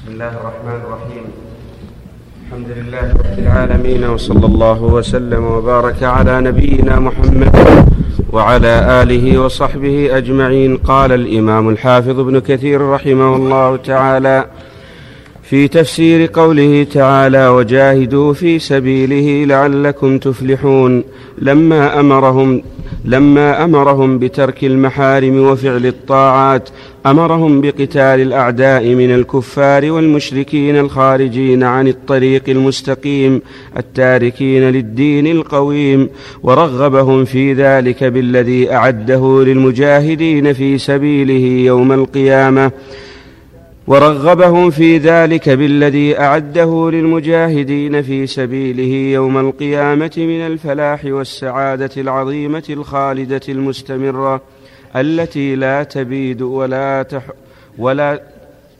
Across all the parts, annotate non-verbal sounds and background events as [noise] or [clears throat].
بسم الله الرحمن الرحيم. الحمد لله رب العالمين وصلى الله وسلم وبارك على نبينا محمد وعلى آله وصحبه أجمعين. قال الإمام الحافظ ابن كثير رحمه الله تعالى في تفسير قوله تعالى وجاهدوا في سبيله لعلكم تفلحون لما أمرهم لما أمرهم بترك المحارم وفعل الطاعات أمرهم بقتال الأعداء من الكفار والمشركين الخارجين عن الطريق المستقيم التاركين للدين القويم ورغبهم في ذلك بالذي أعده للمجاهدين في سبيله يوم القيامة. ورغبهم في ذلك بالذي أعده للمجاهدين في سبيله يوم القيامة من الفلاح والسعادة العظيمة الخالدة المستمرة. التي لا تبيد ولا تح ولا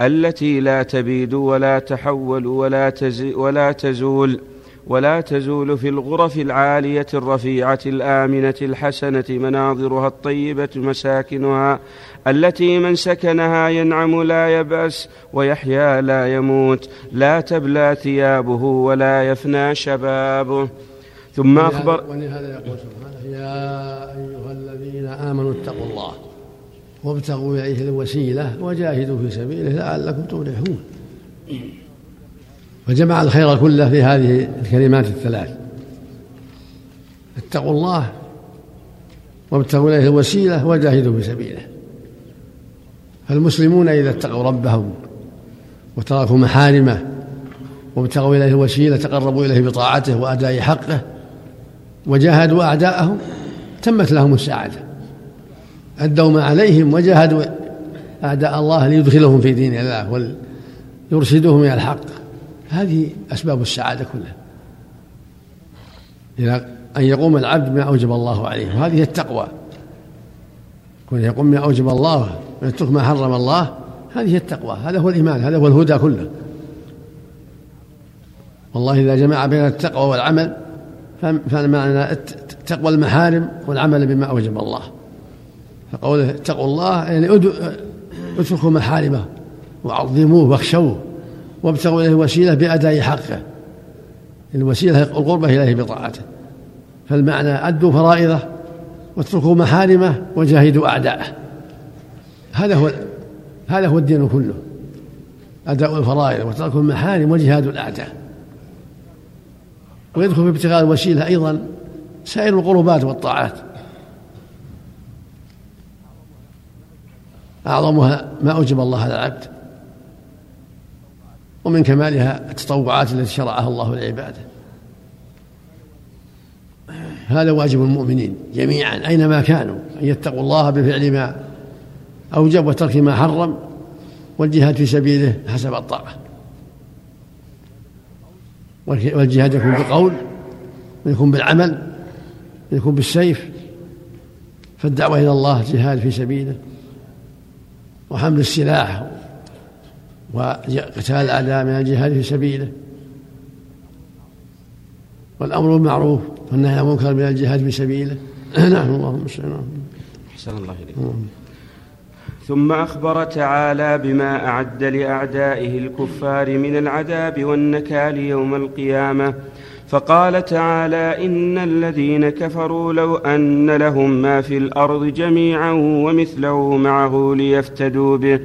التي لا تبيد ولا تحول ولا, ولا تزول ولا تزول في الغرف العالية الرفيعة الآمنة الحسنة مناظرها الطيبة مساكنها التي من سكنها ينعم لا يبأس ويحيا لا يموت لا تبلى ثيابه ولا يفنى شبابه. ثم أخبر ولهذا يقول سبحانه يا أيها الذين آمنوا اتقوا الله وابتغوا إليه الوسيلة وجاهدوا في سبيله لعلكم تفلحون. فجمع الخير كله في هذه الكلمات الثلاث. اتقوا الله وابتغوا إليه الوسيلة وجاهدوا في سبيله. فالمسلمون إذا اتقوا ربهم وتركوا محارمه وابتغوا إليه الوسيلة تقربوا إليه بطاعته وأداء حقه وجاهدوا أعداءهم تمت لهم السعادة. ادوا ما عليهم وجاهدوا أعداء الله ليدخلهم في دين الله ويرشدهم إلى الحق. هذه أسباب السعادة كلها. إلى أن يقوم العبد بما أوجب الله عليه وهذه التقوى. كون يقوم بما أوجب الله ويترك ما حرم الله هذه التقوى هذا هو الإيمان هذا هو الهدى كله. والله إذا جمع بين التقوى والعمل فمعنى تقوى المحارم والعمل بما أوجب الله. فقوله اتقوا الله يعني اتركوا محارمه وعظموه واخشوه وابتغوا إليه الوسيلة بأداء حقه. الوسيلة القربة إليه بطاعته. فالمعنى أدوا فرائضه واتركوا محارمه وجاهدوا أعداءه. هذا هو هذا هو الدين كله. أداء الفرائض وترك المحارم وجهاد الأعداء. ويدخل في ابتغاء الوسيلة أيضا سائر القربات والطاعات. أعظمها ما أوجب الله على العبد ومن كمالها التطوعات التي شرعها الله لعباده. هذا واجب المؤمنين جميعا أينما كانوا أن يتقوا الله بفعل ما أوجب وترك ما حرم والجهاد في سبيله حسب الطاقة والجهاد يكون بالقول ويكون بالعمل ويكون بالسيف. فالدعوة إلى الله جهاد في سبيله. وحمل السلاح وقتال الأعداء من الجهاد في سبيله. والأمر بالمعروف والنهي عن المنكر من الجهاد في سبيله. [clears throat] نعم اللهم صل أحسن الله إليك. ثم أخبر تعالى بما أعد لأعدائه الكفار من العذاب والنكال يوم القيامة. فقال تعالى إن الذين كفروا لو أن لهم ما في الأرض جميعا ومثله معه ليفتدوا به.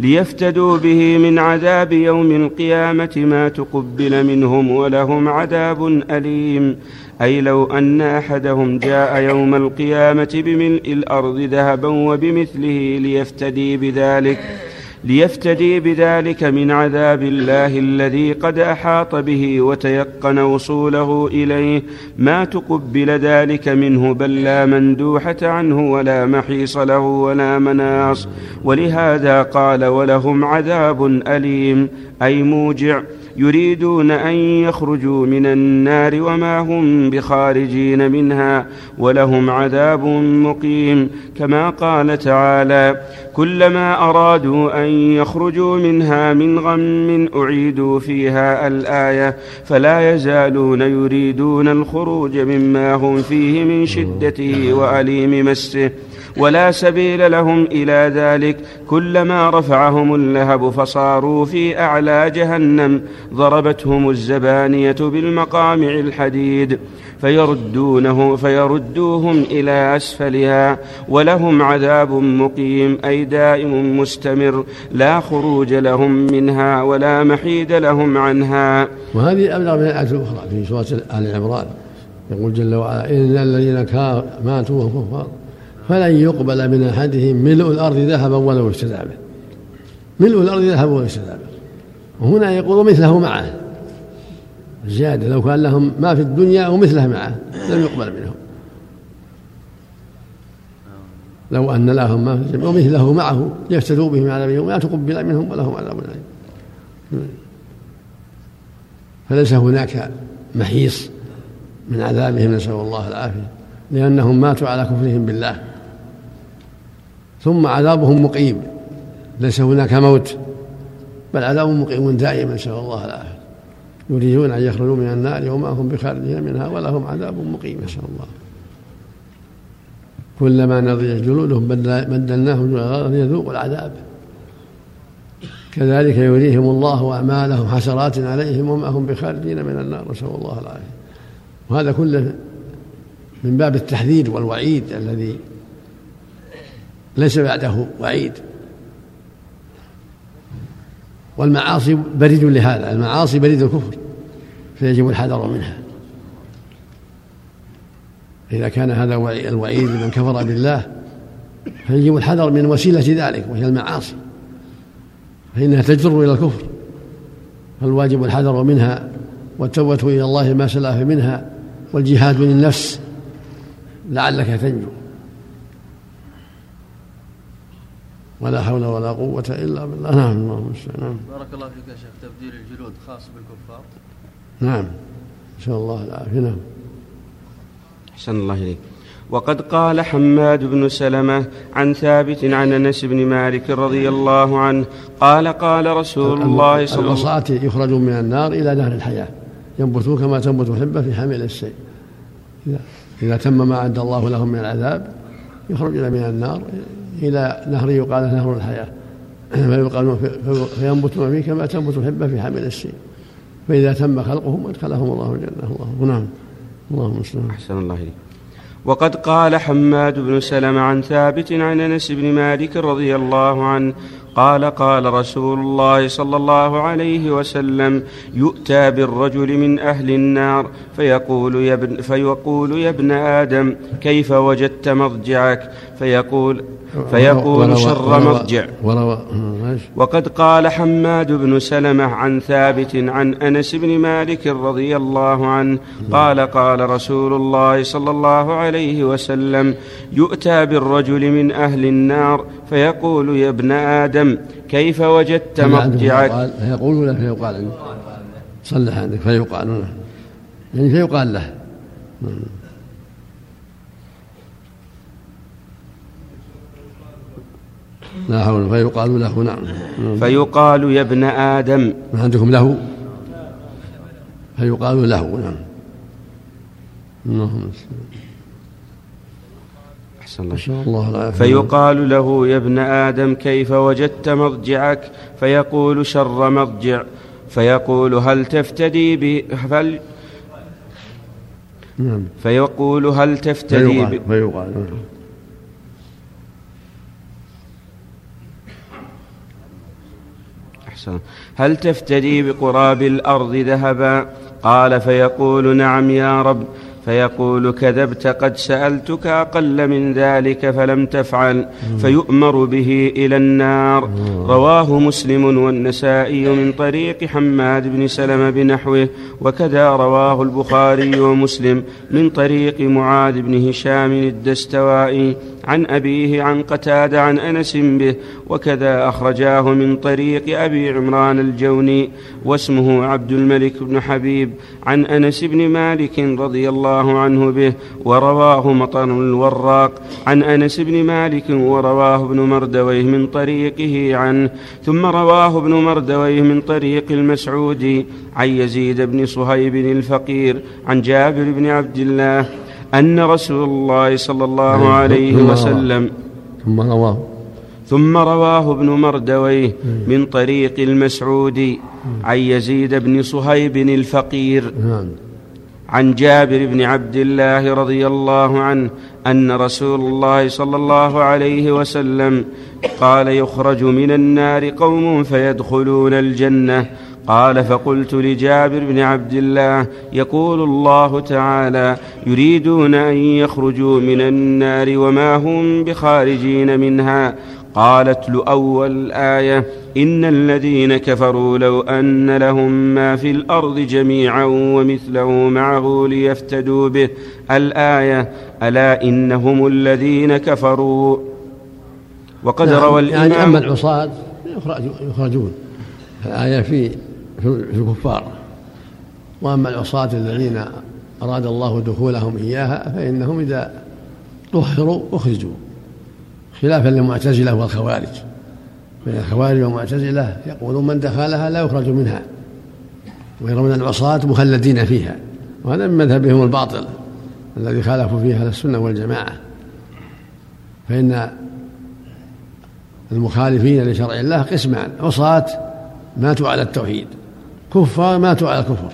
ليفتدوا به من عذاب يوم القيامة ما تقبل منهم ولهم عذاب أليم. أي لو أن أحدهم جاء يوم القيامة بملء الأرض ذهبا وبمثله ليفتدي بذلك. ليفتدي بذلك من عذاب الله الذي قد أحاط به وتيقن وصوله إليه. ما تقبل ذلك منه بل لا مندوحة عنه ولا محيص له ولا مناص. ولهذا قال ولهم عذاب أليم أي موجع. يريدون أن يخرجوا من النار وما هم بخارجين منها ولهم عذاب مقيم. كما قال تعالى كلما أرادوا أن يخرجوا منها من غم أعيدوا فيها الآية فلا يزالون يريدون الخروج مما هم فيه من شدته وأليم مسه ولا سبيل لهم إلى ذلك كلما رفعهم اللهب فصاروا في أعلى جهنم ضربتهم الزبانية بالمقامع الحديد فيردونه فيردوهم إلى أسفلها ولهم عذاب مقيم أي دائم مستمر لا خروج لهم منها ولا محيد لهم عنها. وهذه أبلغ من الآية الأخرى في سورة آل عمران. يقول جل وعلا إن الذين ماتوا كفار فلن يقبل من أحدهم ملء الأرض ذهبا ولو افتدى به. ملء الأرض ذهبا ولو افتدى به. وهنا يقول مثله معه. زيادة لو كان لهم ما في الدنيا ومثله معه لم يقبل منهم. لو أن لهم ما في الجنة ومثله معه ليفتدوا به من عذاب يوم لا تقبل منهم ولهم عذاب أليم فليس هناك محيص من عذابهم نسأل الله العافية لأنهم ماتوا على كفرهم بالله. ثم عذابهم مقيم ليس هناك موت بل عذاب مقيم دائما نسأل الله العافية. يريدون أن يخرجوا من النار وما هم بخارجين منها ولهم عذاب مقيم نسأل الله. كلما نضجت جلودهم بدلناهم جلودا ليذوقوا العذاب. كذلك يريهم الله أعمالهم حسرات عليهم وما هم بخارجين من النار نسأل الله العافية. وهذا كله من باب التحذير والوعيد الذي ليس بعده وعيد. والمعاصي بريد لهذا المعاصي بريد الكفر فيجب الحذر منها. إذا كان هذا الوعيد لمن كفر بالله فيجب الحذر من وسيلة ذلك وهي المعاصي. فإنها تجر إلى الكفر. فالواجب الحذر منها والتوبة إلى الله ما سلف منها والجهاد للنفس لعلك تنجو ولا حول ولا قوة إلا بالله. نعم اللهم نعم. بارك الله فيك يا شيخ. تبديل الجلود خاص بالكفار. نعم نسأل الله العافية. نعم. أحسن الله إليك. وقد قال حماد بن سلمة عن ثابت عن أنس بن مالك رضي الله عنه قال قال رسول الله صلى الله عليه وسلم يخرجون من النار إلى دار الحياة ينبتون كما تنبت الحبة في حامل السيل إذا, إذا تم ما أعد الله لهم من العذاب يخرجون من النار إلى نهر يقال نهر الحياة. [clears throat] فيقال فينبتون فيه كما تنبت الحبة في حامل السيل. فإذا تم خلقهم أدخلهم الله الجنة. الله. نعم. اللهم أحسن الله إليك. وقد قال حماد بن سلم عن ثابت عن أنس بن مالك رضي الله عنه قال قال رسول الله صلى الله عليه وسلم يؤتى بالرجل من أهل النار فيقول يا ابن فيقول يا ابن آدم كيف وجدت مضجعك فيقول فيقول شر مضجع. وقد قال حماد بن سلمة عن ثابت عن أنس بن مالك رضي الله عنه قال قال رسول الله صلى الله عليه وسلم يؤتى بالرجل من أهل النار فيقول يا ابن آدم كيف وجدت مضجعك؟ فيقول ولا فيقال. صلح عندك فيقال يعني فيقال له. لا حول فيقال له نعم. فيقال يا ابن آدم. ما عندكم له؟ فيقال له نعم. اللهم أحسن الله. العافية فيقال له يا ابن آدم كيف وجدت مضجعك فيقول شر مضجع فيقول هل تفتدي ب هل نعم. فيقول هل تفتدي فيقال, فيقال أحسن. هل تفتدي بقراب الأرض ذهبا؟ قال فيقول نعم يا رب. فيقول كذبت قد سألتك أقل من ذلك فلم تفعل. فيؤمر به إلى النار. رواه مسلم والنسائي من طريق حماد بن سلم بنحوه. وكذا رواه البخاري ومسلم من طريق معاذ بن هشام الدستوائي. عن أبيه عن قتادة عن أنس به وكذا أخرجاه من طريق أبي عمران الجوني واسمه عبد الملك بن حبيب عن أنس بن مالك رضي الله عنه به ورواه مطر الوراق عن أنس بن مالك ورواه ابن مردويه من طريقه عنه ثم رواه ابن مردويه من طريق المسعودي عن يزيد بن صهيب الفقير عن جابر بن عبد الله أن رسول الله صلى الله عليه وسلم ثم رواه ثم رواه ابن مردويه من طريق المسعودي عن يزيد بن صهيب الفقير نعم. عن جابر بن عبد الله رضي الله عنه أن رسول الله صلى الله عليه وسلم قال يخرج من النار قوم فيدخلون الجنة قال فقلت لجابر بن عبد الله يقول الله تعالى يريدون أن يخرجوا من النار وما هم بخارجين منها. قالت له اول آية إن الذين كفروا لو أن لهم ما في الأرض جميعا ومثله معه ليفتدوا به. الآية ألا إنهم الذين كفروا. وقد نعم روى يعني الإمام أما العصاة يخرج- يخرجون. الآية في في الكفار. وأما العصاة الذين أراد الله دخولهم إياها فإنهم إذا طهروا أخرجوا خلافا للمعتزلة والخوارج. بين الخوارج والمعتزلة يقولون من دخلها لا يخرج منها ويرون العصاة مخلدين فيها. وهذا من مذهبهم الباطل الذي خالفوا فيه أهل السنة والجماعة. فإن المخالفين لشرع الله قسمان عصاة ماتوا على التوحيد. كفار ماتوا على الكفر.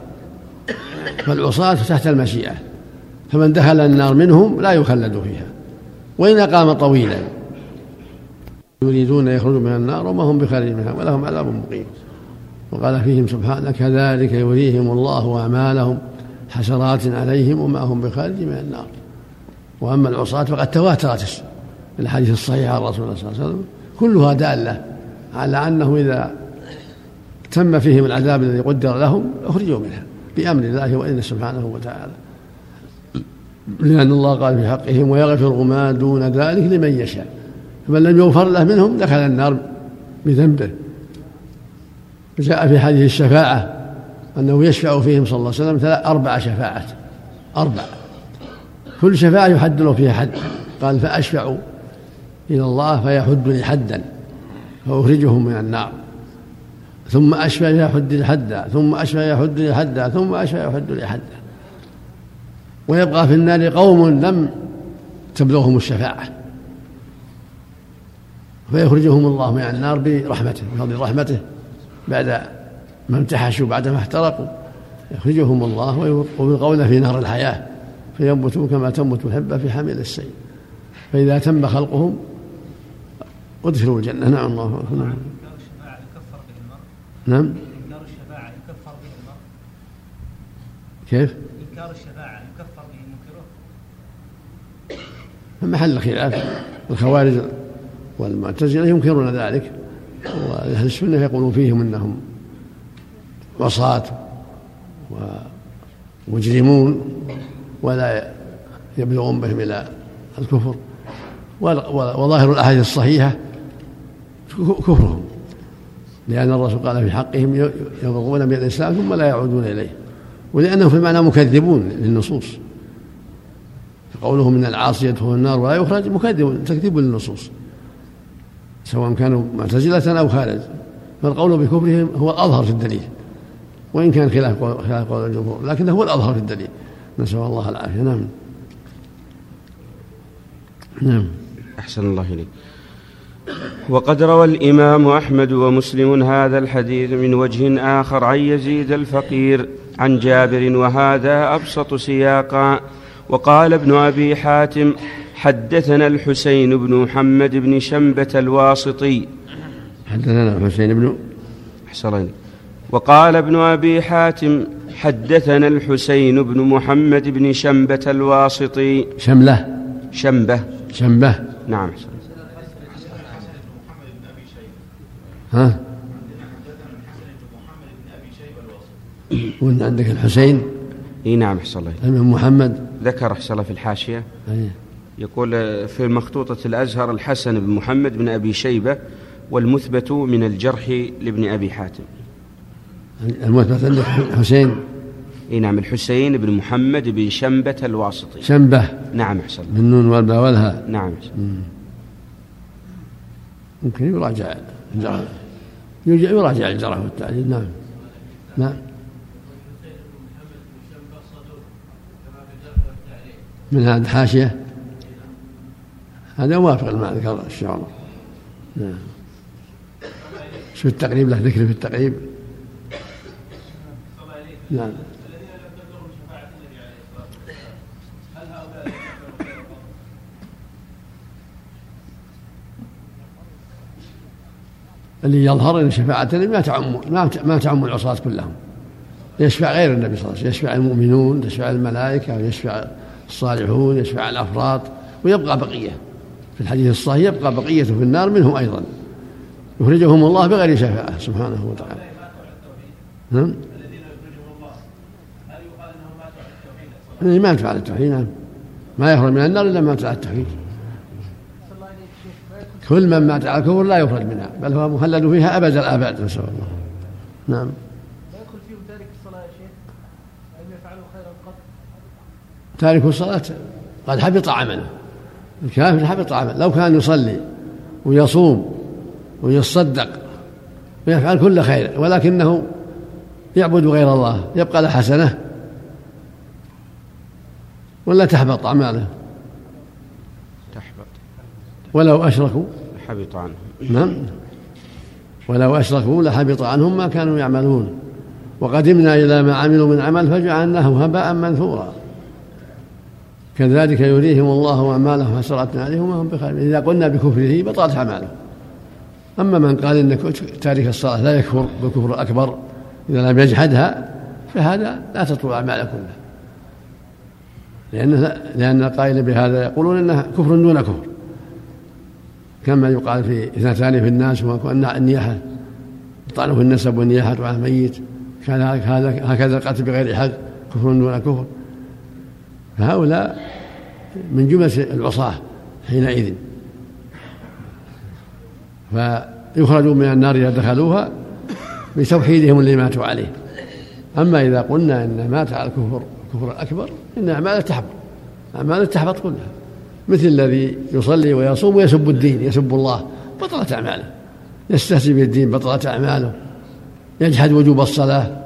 فالعصاة تحت المشيئة. فمن دخل النار منهم لا يخلد فيها. وإن أقام طويلا. يريدون يخرجوا من النار وما هم بخارج منها ولهم عذاب مقيم. وقال فيهم سبحانه كذلك يريهم الله أعمالهم حسرات عليهم وما هم بخارج من النار. وأما العصاة فقد تواترت الأحاديث الصحيحة عن رسول الله صلى الله عليه وسلم. كلها دالة على أنه إذا تم فيهم العذاب الذي قدر لهم أخرجوا منها بأمر الله وإذنه سبحانه وتعالى. لأن الله قال في حقهم ويغفر ما دون ذلك لمن يشاء فمن لم يغفر له منهم دخل النار بذنبه. جاء في حديث الشفاعة أنه يشفع فيهم صلى الله عليه وسلم ثلاث أربع شفاعات أربع. كل شفاعة يحد له فيها حد قال فأشفع إلى الله فيحد لي حدا فأخرجهم من النار. ثم أشفع يحد حدا ثم أشفع يحد حدا ثم أشفع يحد حدا ويبقى في النار قوم لم تبلغهم الشفاعة. فيخرجهم الله من النار برحمته بفضل رحمته. بعد ما امتحشوا بعد ما احترقوا يخرجهم الله ويلقون في نار الحياة. فينبتون كما تنبت الحبة في حمل السيل. فإذا تم خلقهم أدخلوا الجنة. نعم الله. أكبر نعم. إنكار الشفاعة يكفر به المرء نعم. إنكار الشفاعة يكفر به المرء؟ كيف؟ إنكار الشفاعة يكفر به منكره؟ محل خلاف الخوارج والمعتزلة ينكرون ذلك وأهل السنة يقولون فيهم أنهم عصاة ومجرمون ولا يبلغون بهم إلى الكفر. وظاهر الأحاديث الصحيحة كفرهم. لأن الرسول قال في حقهم يبغون من الإسلام ثم لا يعودون إليه. ولأنهم في المعنى مكذبون للنصوص. قوله من العاصي يدخل النار ولا يخرج مكذب تكذيب للنصوص. سواء كانوا معتزلة أو خارج. فالقول بكفرهم هو الأظهر في الدليل. وإن كان خلاف خلاف قول الجمهور لكنه هو الأظهر في الدليل. نسأل الله العافية. نعم. نعم. أحسن الله إليك. وقد روى الإمام أحمد ومسلم هذا الحديث من وجه آخر عن يزيد الفقير عن جابر وهذا أبسط سياقا. وقال ابن أبي حاتم حدثنا الحسين بن محمد بن شنبة الواسطي. حدثنا الحسين بن أحسن وقال ابن أبي حاتم حدثنا الحسين بن محمد بن شنبة الواسطي. شملة. شنبة. شنبة. نعم ها؟ وانت عندك الحسين؟ إي نعم احسن الله. من محمد؟ ذكر احسن الله في الحاشية. أيه. يقول في مخطوطة الأزهر الحسن بن محمد بن أبي شيبة والمثبت من الجرح لابن أبي حاتم. المثبت عندك حسين؟ إي نعم الحسين بن محمد بن شنبة الواسطي. شنبة. نعم أحسن الله. بالنون والباء والهاء. نعم. ممكن يراجع. الجرح يراجع الجرح والتعديل نعم. نعم من هذا حاشية هذا موافق لما ذكر الشيخ عمر نعم. شو التقريب؟ له ذكر في التقريب. نعم. اللي يظهر ان شفاعة ما تعم ما تعم العصاة كلهم. يشفع غير النبي صلى الله عليه وسلم. يشفع المؤمنون يشفع الملائكة يشفع الصالحون يشفع الأفراد ويبقى بقية. في الحديث الصحيح يبقى بقية في النار منهم أيضا. يخرجهم الله بغير شفاعة سبحانه وتعالى. نعم؟ ما يخرج من النار إلا مات على التوحيد. كل من مات على الكفر لا يخرج منها بل هو مخلد فيها أبد الآباد نسأل الله. نعم. لا يدخل فيه تارك الصلاة يا شيخ؟ يفعلوا خيرا قط تارك الصلاة قد حبط عمله. الكافر حبط عمله. لو كان يصلي ويصوم ويصدق ويفعل كل خير ولكنه يعبد غير الله يبقى له حسنة. ولا تحبط أعماله. تحبط ولو أشركوا. حبط عنه نعم. ولو أشركوا لحبط عنهم ما كانوا يعملون. وقدمنا إلى ما عملوا من عمل فجعلناه هباء منثورا. كذلك يريهم الله أعمالهم حسرات عليهم وهم بخير إذا قلنا بكفره بطلت أعماله. أما من قال إن تارك الصلاة لا يكفر بالكفر الأكبر إذا لم يجحدها فهذا لا تطلب أعماله كلها. لأن لأن القائل بهذا يقولون أنها كفر دون كفر. كما يقال في اثنتان في الناس وأن النياحة طعنه في النسب والنياحة على الميت كان هكذا القتل بغير حق كفر دون كفر. فهؤلاء من جملة العصاة حينئذ. فيخرجون من النار إذا دخلوها بتوحيدهم اللي ماتوا عليه. أما إذا قلنا أن مات على الكفر الكفر الأكبر إن أعماله تحبط. أعماله تحبط كلها. مثل الذي يصلي ويصوم ويسب الدين يسب الله بطلت أعماله يستهزئ بالدين بطلت أعماله يجحد وجوب الصلاة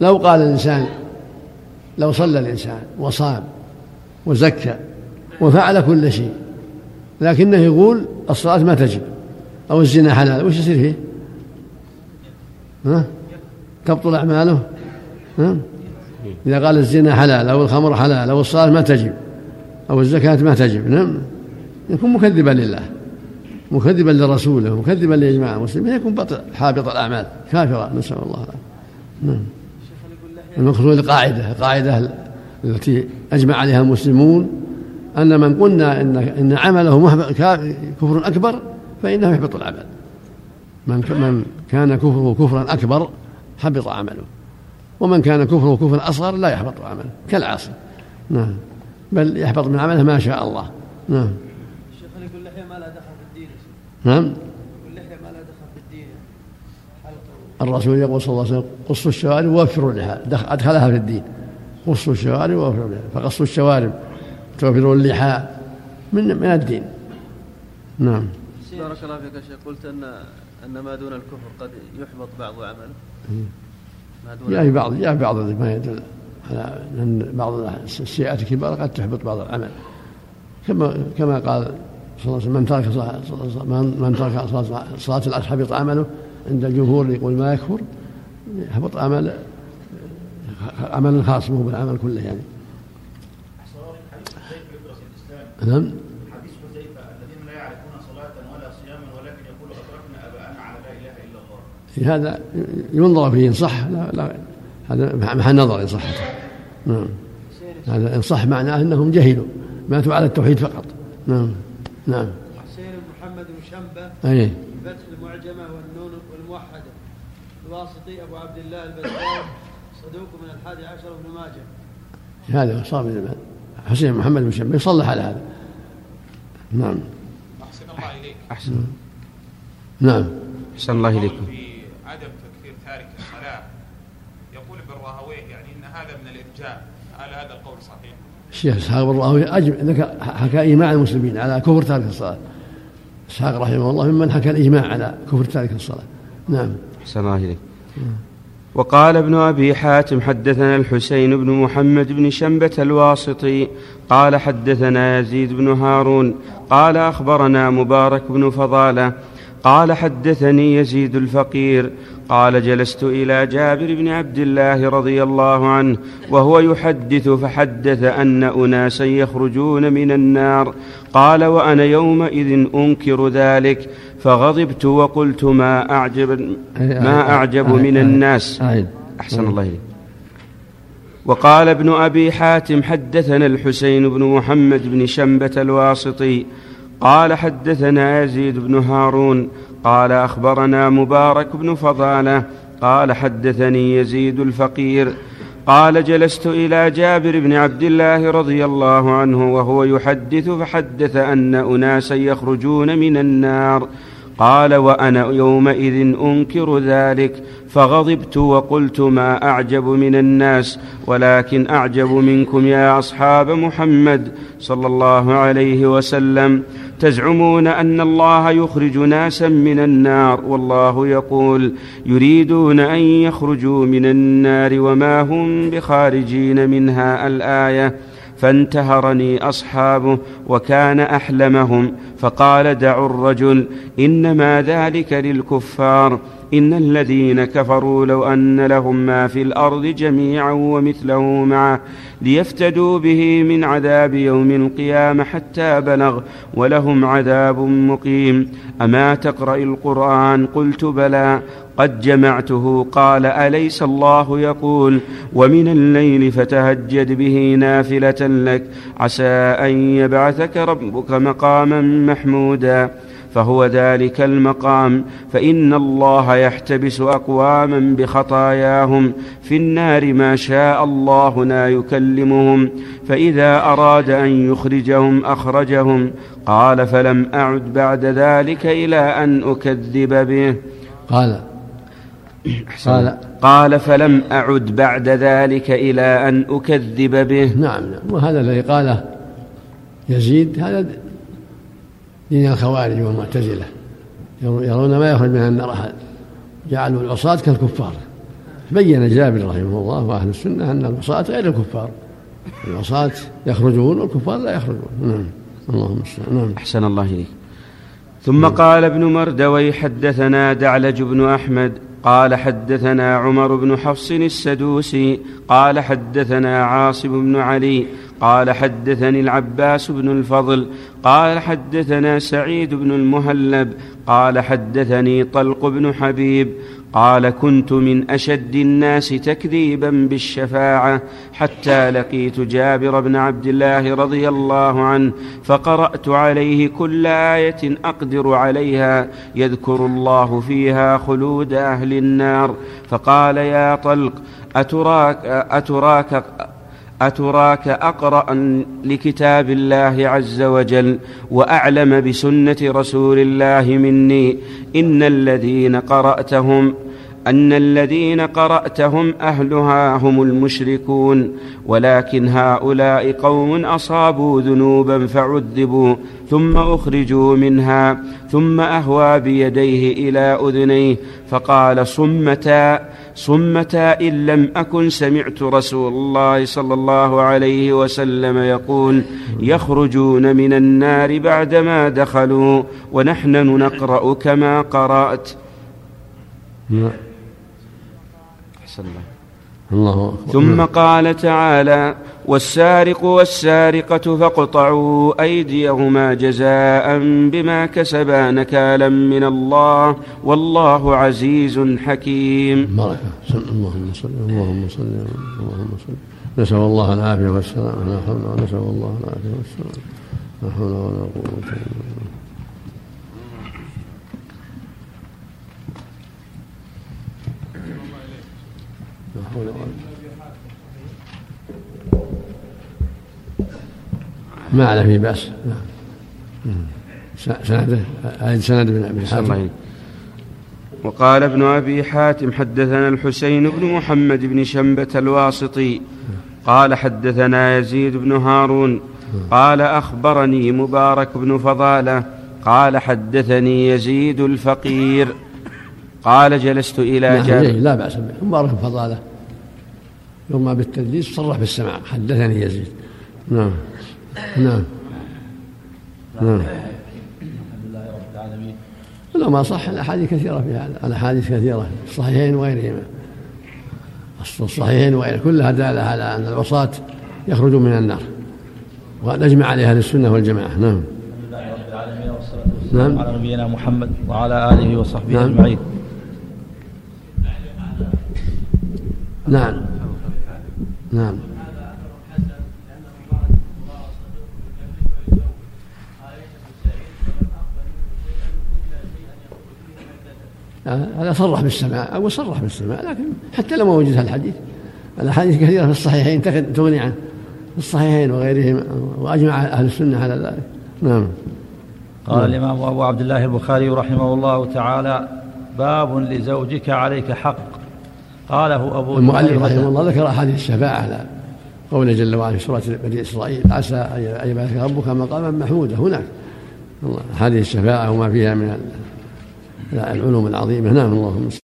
لو قال الإنسان لو صلى الإنسان وصام وزكى وفعل كل شيء لكنه يقول الصلاة ما تجب أو الزنا حلال وش يصير فيه؟ ها؟ تبطل أعماله ها؟ إذا قال الزنا حلال أو الخمر حلال أو الصلاة ما تجب أو الزكاة ما تجب. نعم. يكون مكذبا لله. مكذبا لرسوله مكذبا لإجماع المسلمين. يكون بطل حابط الأعمال. كافرا نسأل الله العافية. نعم. المقصود القاعدة القاعدة التي أجمع عليها المسلمون أن من قلنا إن إن عمله كفر أكبر فإنه يحبط العمل من من كان كفره كفرا أكبر حبط عمله. ومن كان كفره كفرا أصغر لا يحبط عمله. كالعاصي. نعم. بل يحبط من عمله ما شاء الله. نعم. الشيخ يقول اللحية ما لها دخل في الدين. نعم. يقول اللحية ما لها دخل في الدين. الرسول يقول صلى الله عليه وسلم قصوا الشوارب ووفروا اللحى أدخلها في الدين. قصوا الشوارب ووفروا اللحى فقصوا الشوارب توفروا اللحى. من من الدين. نعم. بارك الله فيك يا شيخ. قلت أن أن ما دون الكفر قد يحبط بعض عمله. ما دون يعني بعض يعني بعض ما يدل. ان بعض السيئات الكبار قد تحبط بعض العمل. كما كما قال صلى الله عليه وسلم من ترك من ترك صلاة العصر حبط عمله عند الجمهور يقول ما يكفر يحبط عمل عمل خاص مو بالعمل كله يعني. نعم. حديث حذيفه الذين لا يعرفون صلاه ولا صياما ولكن يقول اتركنا اباءنا على لا اله الا الله هذا ينظر فيه إن صح لا, لا هذا محل نظر إن صحته نعم. هذا إن صح معناه أنهم جهلوا ماتوا على التوحيد فقط. نعم. نعم. حسين بن محمد بن شنبة أي. فتح المعجمة والنون والموحدة. الواسطي أبو عبد الله البزار صدوق من الحادي عشر ابن ماجه. هذا صار من زمان. حسين محمد بن شنبة يصلح على هذا. نعم. أحسن الله إليك. أحسن. نعم. أحسن الله إليكم. في عدم تكفير تارك الصلاة يقول ابن راهويه يعني أن هذا من الإرجاء هل هذا القول صحيح؟ الشيخ اسحاق بن راهويه ذكر حكى إيماع المسلمين على كفر تارك الصلاة. اسحاق رحمه الله ممن حكى الإجماع على كفر تارك الصلاة. نعم. أحسن الله إليك. وقال ابن أبي حاتم حدثنا الحسين بن محمد بن شنبة الواسطي قال حدثنا يزيد بن هارون قال أخبرنا مبارك بن فضالة قال حدثني يزيد الفقير قال جلست إلى جابر بن عبد الله رضي الله عنه وهو يحدث فحدث أن أناسا يخرجون من النار. قال وأنا يومئذ أنكر ذلك. فغضبت وقلت ما اعجب ما أعجب من الناس. أعيد أحسن الله إليك. وقال ابن أبي حاتم حدثنا الحسين بن محمد بن شنبة الواسطي قال حدثنا يزيد بن هارون قال أخبرنا مبارك بن فضالة قال حدثني يزيد الفقير قال جلست إلى جابر بن عبد الله رضي الله عنه وهو يحدث فحدث أن أناسا يخرجون من النار قال وأنا يومئذ أنكر ذلك فغضبت وقلت ما أعجب من الناس ولكن أعجب منكم يا أصحاب محمد صلى الله عليه وسلم. تزعمون أن الله يخرج ناسا من النار والله يقول يريدون أن يخرجوا من النار وما هم بخارجين منها الآية. فانتهرني أصحابه وكان أحلمهم فقال دعوا الرجل إنما ذلك للكفار. إن الذين كفروا لو أن لهم ما في الأرض جميعا ومثله معه ليفتدوا به من عذاب يوم القيامة حتى بلغ ولهم عذاب مقيم. أما تقرأ القرآن؟ قلت بلى. قد جمعته. قال أليس الله يقول ومن الليل فتهجد به نافلة لك. عسى أن يبعثك ربك مقاما محمودا. فهو ذلك المقام. فإن الله يحتبس أقواما بخطاياهم في النار ما شاء الله لا يكلمهم. فإذا أراد أن يخرجهم أخرجهم. قال فلم أعد بعد ذلك إلى أن أكذب به. قال. قال. قال فلم أعد بعد ذلك إلى أن أكذب به. نعم نعم. وهذا الذي قاله يزيد هذا دين الخوارج والمعتزلة. يرون ما يخرج من النار أحد. جعلوا العصاة كالكفار. بين جابر رحمه الله وأهل السنة أن العصاة غير الكفار. العصاة يخرجون والكفار لا يخرجون. نعم. اللهم نعم. أحسن الله إليك. ثم قال ابن مردوي حدثنا دعلج بن أحمد قال حدثنا عمر بن حفص السدوسي قال حدثنا عاصم بن علي قال حدثني العباس بن الفضل قال حدثنا سعيد بن المهلب قال حدثني طلق بن حبيب قال كنت من أشد الناس تكذيبا بالشفاعة حتى لقيت جابر بن عبد الله رضي الله عنه فقرأت عليه كل آية أقدر عليها يذكر الله فيها خلود أهل النار فقال يا طلق أتراك أتراك أتراك أقرأ لكتاب الله عز وجل وأعلم بسنة رسول الله مني إن الذين قرأتهم أن الذين قرأتهم أهلها هم المشركون ولكن هؤلاء قوم أصابوا ذنوبا فعذبوا ثم أخرجوا منها ثم أهوى بيديه إلى أذنيه فقال صمتا صمتا إن لم أكن سمعت رسول الله صلى الله عليه وسلم يقول يخرجون من النار بعدما دخلوا ونحن نقرأ كما أحسن الله. الله أكبر. ثم قال تعالى والسارق والسارقة فاقطعوا أيديهما جزاء بما كسبا نكالا من الله والله عزيز حكيم. بركة. اللهم صل اللهم صل اللهم صل. نسأل الله العافية والسلامة لا حول ولا نسأل الله العافية والسلامة لا حول ولا قوة إلا بالله. لا حول ولا ما على في بأس. نعم. سنده سند بن أبي حاتم. وقال ابن أبي حاتم حدثنا الحسين بن محمد بن شنبة الواسطي. قال حدثنا يزيد بن هارون. قال أخبرني مبارك بن فضالة. قال حدثني يزيد الفقير. قال جلست إلى نعم جابر لا بأس به. مبارك فضالة. يرمى بالتدليس صرح بالسماع. حدثني يزيد. نعم. نعم. نعم. الحمد لله رب العالمين لا ما صح. الأحاديث كثيرة في هذا. الأحاديث كثيرة. في الصحيحين وغيرهما. الصحيحين وغيرها كلها دالة على أن العصاة يخرجون من النار. وقد أجمع عليها أهل السنة والجماعة. نعم. الحمد لله رب العالمين والصلاة والسلام نعم. على نبينا محمد وعلى آله وصحبه نعم. أجمعين. نعم. نعم. هذا صرح بالسماع أو صرح بالسماع لكن حتى لو ما وجد الحديث. الأحاديث كثيرة في الصحيحين تغ- تغني عنه في الصحيحين وغيرهما وأجمع أهل السنة على ذلك. نعم. قال الإمام أبو عبد الله البخاري رحمه الله تعالى باب لزوجك عليك حق. قاله أبو المؤلف. رحمه الله ذكر أحاديث الشفاعة على قوله جل وعلا في سورة بني إسرائيل عسى أن يبعثك ربك مقاما محمودا. هناك أحاديث الشفاعة وما فيها من العلوم العظيمة. نعم اللهم